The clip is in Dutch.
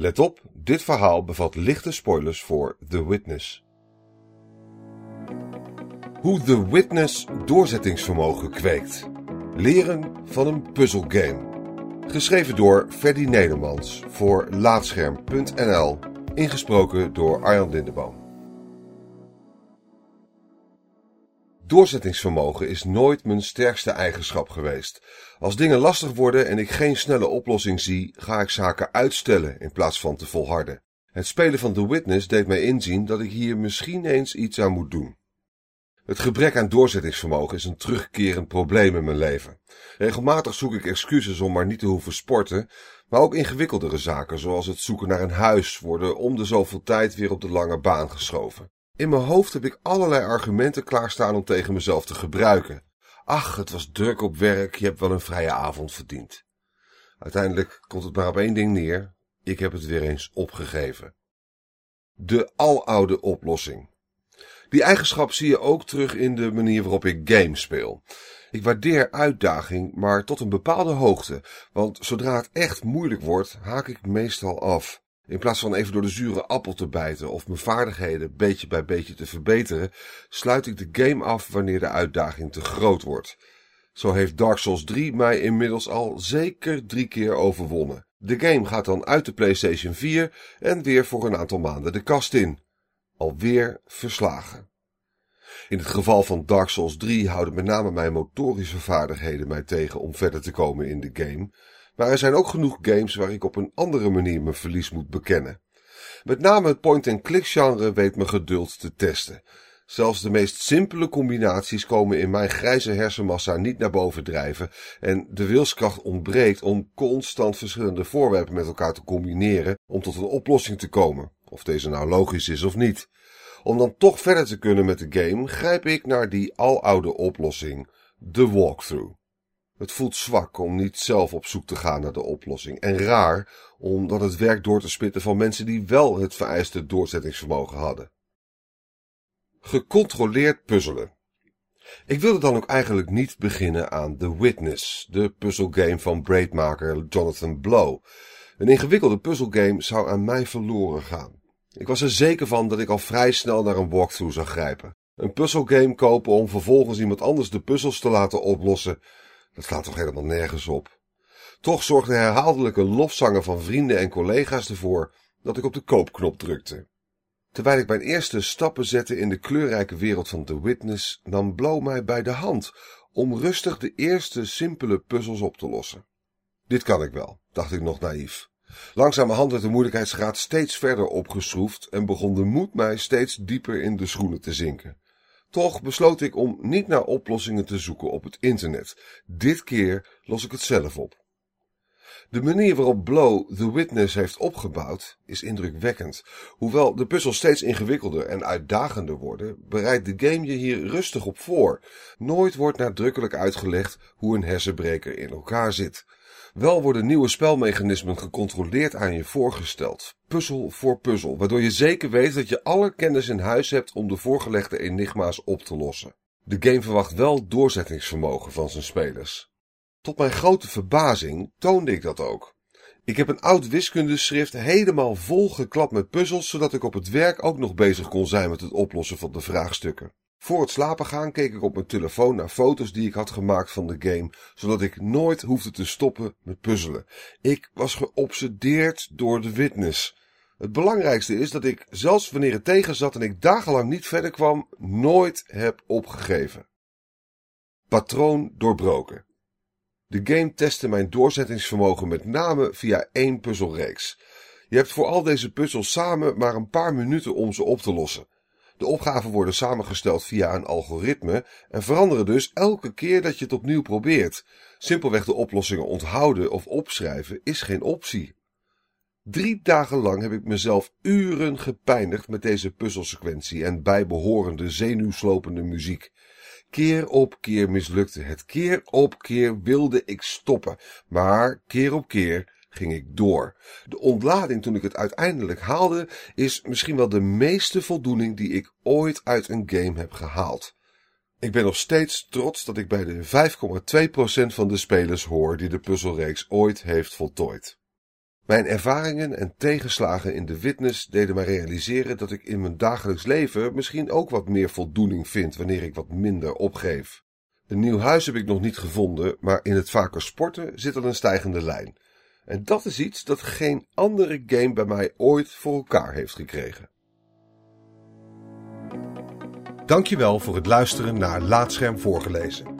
Let op, dit verhaal bevat lichte spoilers voor The Witness. Hoe The Witness doorzettingsvermogen kweekt. Leren van een puzzelgame. Geschreven door Freddy Nedermans voor Laatscherm.nl. Ingesproken door Arjan Lindeboom. Doorzettingsvermogen is nooit mijn sterkste eigenschap geweest. Als dingen lastig worden en ik geen snelle oplossing zie, ga ik zaken uitstellen in plaats van te volharden. Het spelen van The Witness deed mij inzien dat ik hier misschien eens iets aan moet doen. Het gebrek aan doorzettingsvermogen is een terugkerend probleem in mijn leven. Regelmatig zoek ik excuses om maar niet te hoeven sporten, maar ook ingewikkeldere zaken zoals het zoeken naar een huis worden om de zoveel tijd weer op de lange baan geschoven. In mijn hoofd heb ik allerlei argumenten klaarstaan om tegen mezelf te gebruiken. Ach, het was druk op werk, je hebt wel een vrije avond verdiend. Uiteindelijk komt het maar op één ding neer. Ik heb het weer eens opgegeven. De aloude oplossing. Die eigenschap zie je ook terug in de manier waarop ik games speel. Ik waardeer uitdaging, maar tot een bepaalde hoogte, want zodra het echt moeilijk wordt, haak ik meestal af. In plaats van even door de zure appel te bijten of mijn vaardigheden beetje bij beetje te verbeteren, sluit ik de game af wanneer de uitdaging te groot wordt. Zo heeft Dark Souls 3 mij inmiddels al zeker drie keer overwonnen. De game gaat dan uit de PlayStation 4 en weer voor een aantal maanden de kast in. Alweer verslagen. In het geval van Dark Souls 3 houden met name mijn motorische vaardigheden mij tegen om verder te komen in de game. Maar er zijn ook genoeg games waar ik op een andere manier mijn verlies moet bekennen. Met name het point-and-click genre weet me geduld te testen. Zelfs de meest simpele combinaties komen in mijn grijze hersenmassa niet naar boven drijven en de wilskracht ontbreekt om constant verschillende voorwerpen met elkaar te combineren om tot een oplossing te komen, of deze nou logisch is of niet. Om dan toch verder te kunnen met de game, grijp ik naar die aloude oplossing, de walkthrough. Het voelt zwak om niet zelf op zoek te gaan naar de oplossing. En raar, omdat het werk door te spitten van mensen die wel het vereiste doorzettingsvermogen hadden. Gecontroleerd puzzelen. Ik wilde dan ook eigenlijk niet beginnen aan The Witness, de puzzelgame van braidmaker Jonathan Blow. Een ingewikkelde puzzelgame zou aan mij verloren gaan. Ik was er zeker van dat ik al vrij snel naar een walkthrough zou grijpen. Een puzzelgame kopen om vervolgens iemand anders de puzzels te laten oplossen, dat slaat toch helemaal nergens op. Toch zorgde herhaaldelijke lofzangen van vrienden en collega's ervoor dat ik op de koopknop drukte. Terwijl ik mijn eerste stappen zette in de kleurrijke wereld van The Witness, nam Blow mij bij de hand om rustig de eerste simpele puzzels op te lossen. Dit kan ik wel, dacht ik nog naïef. Langzamerhand werd de moeilijkheidsgraad steeds verder opgeschroefd en begon de moed mij steeds dieper in de schoenen te zinken. Toch besloot ik om niet naar oplossingen te zoeken op het internet. Dit keer los ik het zelf op. De manier waarop Blow The Witness heeft opgebouwd is indrukwekkend. Hoewel de puzzels steeds ingewikkelder en uitdagender worden, bereidt de game je hier rustig op voor. Nooit wordt nadrukkelijk uitgelegd hoe een hersenbreker in elkaar zit. Wel worden nieuwe spelmechanismen gecontroleerd aan je voorgesteld, puzzel voor puzzel, waardoor je zeker weet dat je alle kennis in huis hebt om de voorgelegde enigma's op te lossen. De game verwacht wel doorzettingsvermogen van zijn spelers. Tot mijn grote verbazing toonde ik dat ook. Ik heb een oud wiskundeschrift helemaal volgeklapt met puzzels, zodat ik op het werk ook nog bezig kon zijn met het oplossen van de vraagstukken. Voor het slapen gaan keek ik op mijn telefoon naar foto's die ik had gemaakt van de game, zodat ik nooit hoefde te stoppen met puzzelen. Ik was geobsedeerd door de witness. Het belangrijkste is dat ik, zelfs wanneer het tegen zat en ik dagenlang niet verder kwam, nooit heb opgegeven. Patroon doorbroken. De game testte mijn doorzettingsvermogen met name via één puzzelreeks. Je hebt voor al deze puzzels samen maar een paar minuten om ze op te lossen. De opgaven worden samengesteld via een algoritme en veranderen dus elke keer dat je het opnieuw probeert. Simpelweg de oplossingen onthouden of opschrijven is geen optie. Drie dagen lang heb ik mezelf uren gepijnigd met deze puzzelsequentie en bijbehorende zenuwslopende muziek. Keer op keer mislukte het, keer op keer wilde ik stoppen, maar keer op keer ging ik door. De ontlading toen ik het uiteindelijk haalde is misschien wel de meeste voldoening die ik ooit uit een game heb gehaald. Ik ben nog steeds trots dat ik bij de 5,2% van de spelers hoor die de puzzelreeks ooit heeft voltooid. Mijn ervaringen en tegenslagen in de witness deden mij realiseren dat ik in mijn dagelijks leven misschien ook wat meer voldoening vind wanneer ik wat minder opgeef. Een nieuw huis heb ik nog niet gevonden, maar in het vaker sporten zit al een stijgende lijn. En dat is iets dat geen andere game bij mij ooit voor elkaar heeft gekregen. Dankjewel voor het luisteren naar Laatscherm voorgelezen.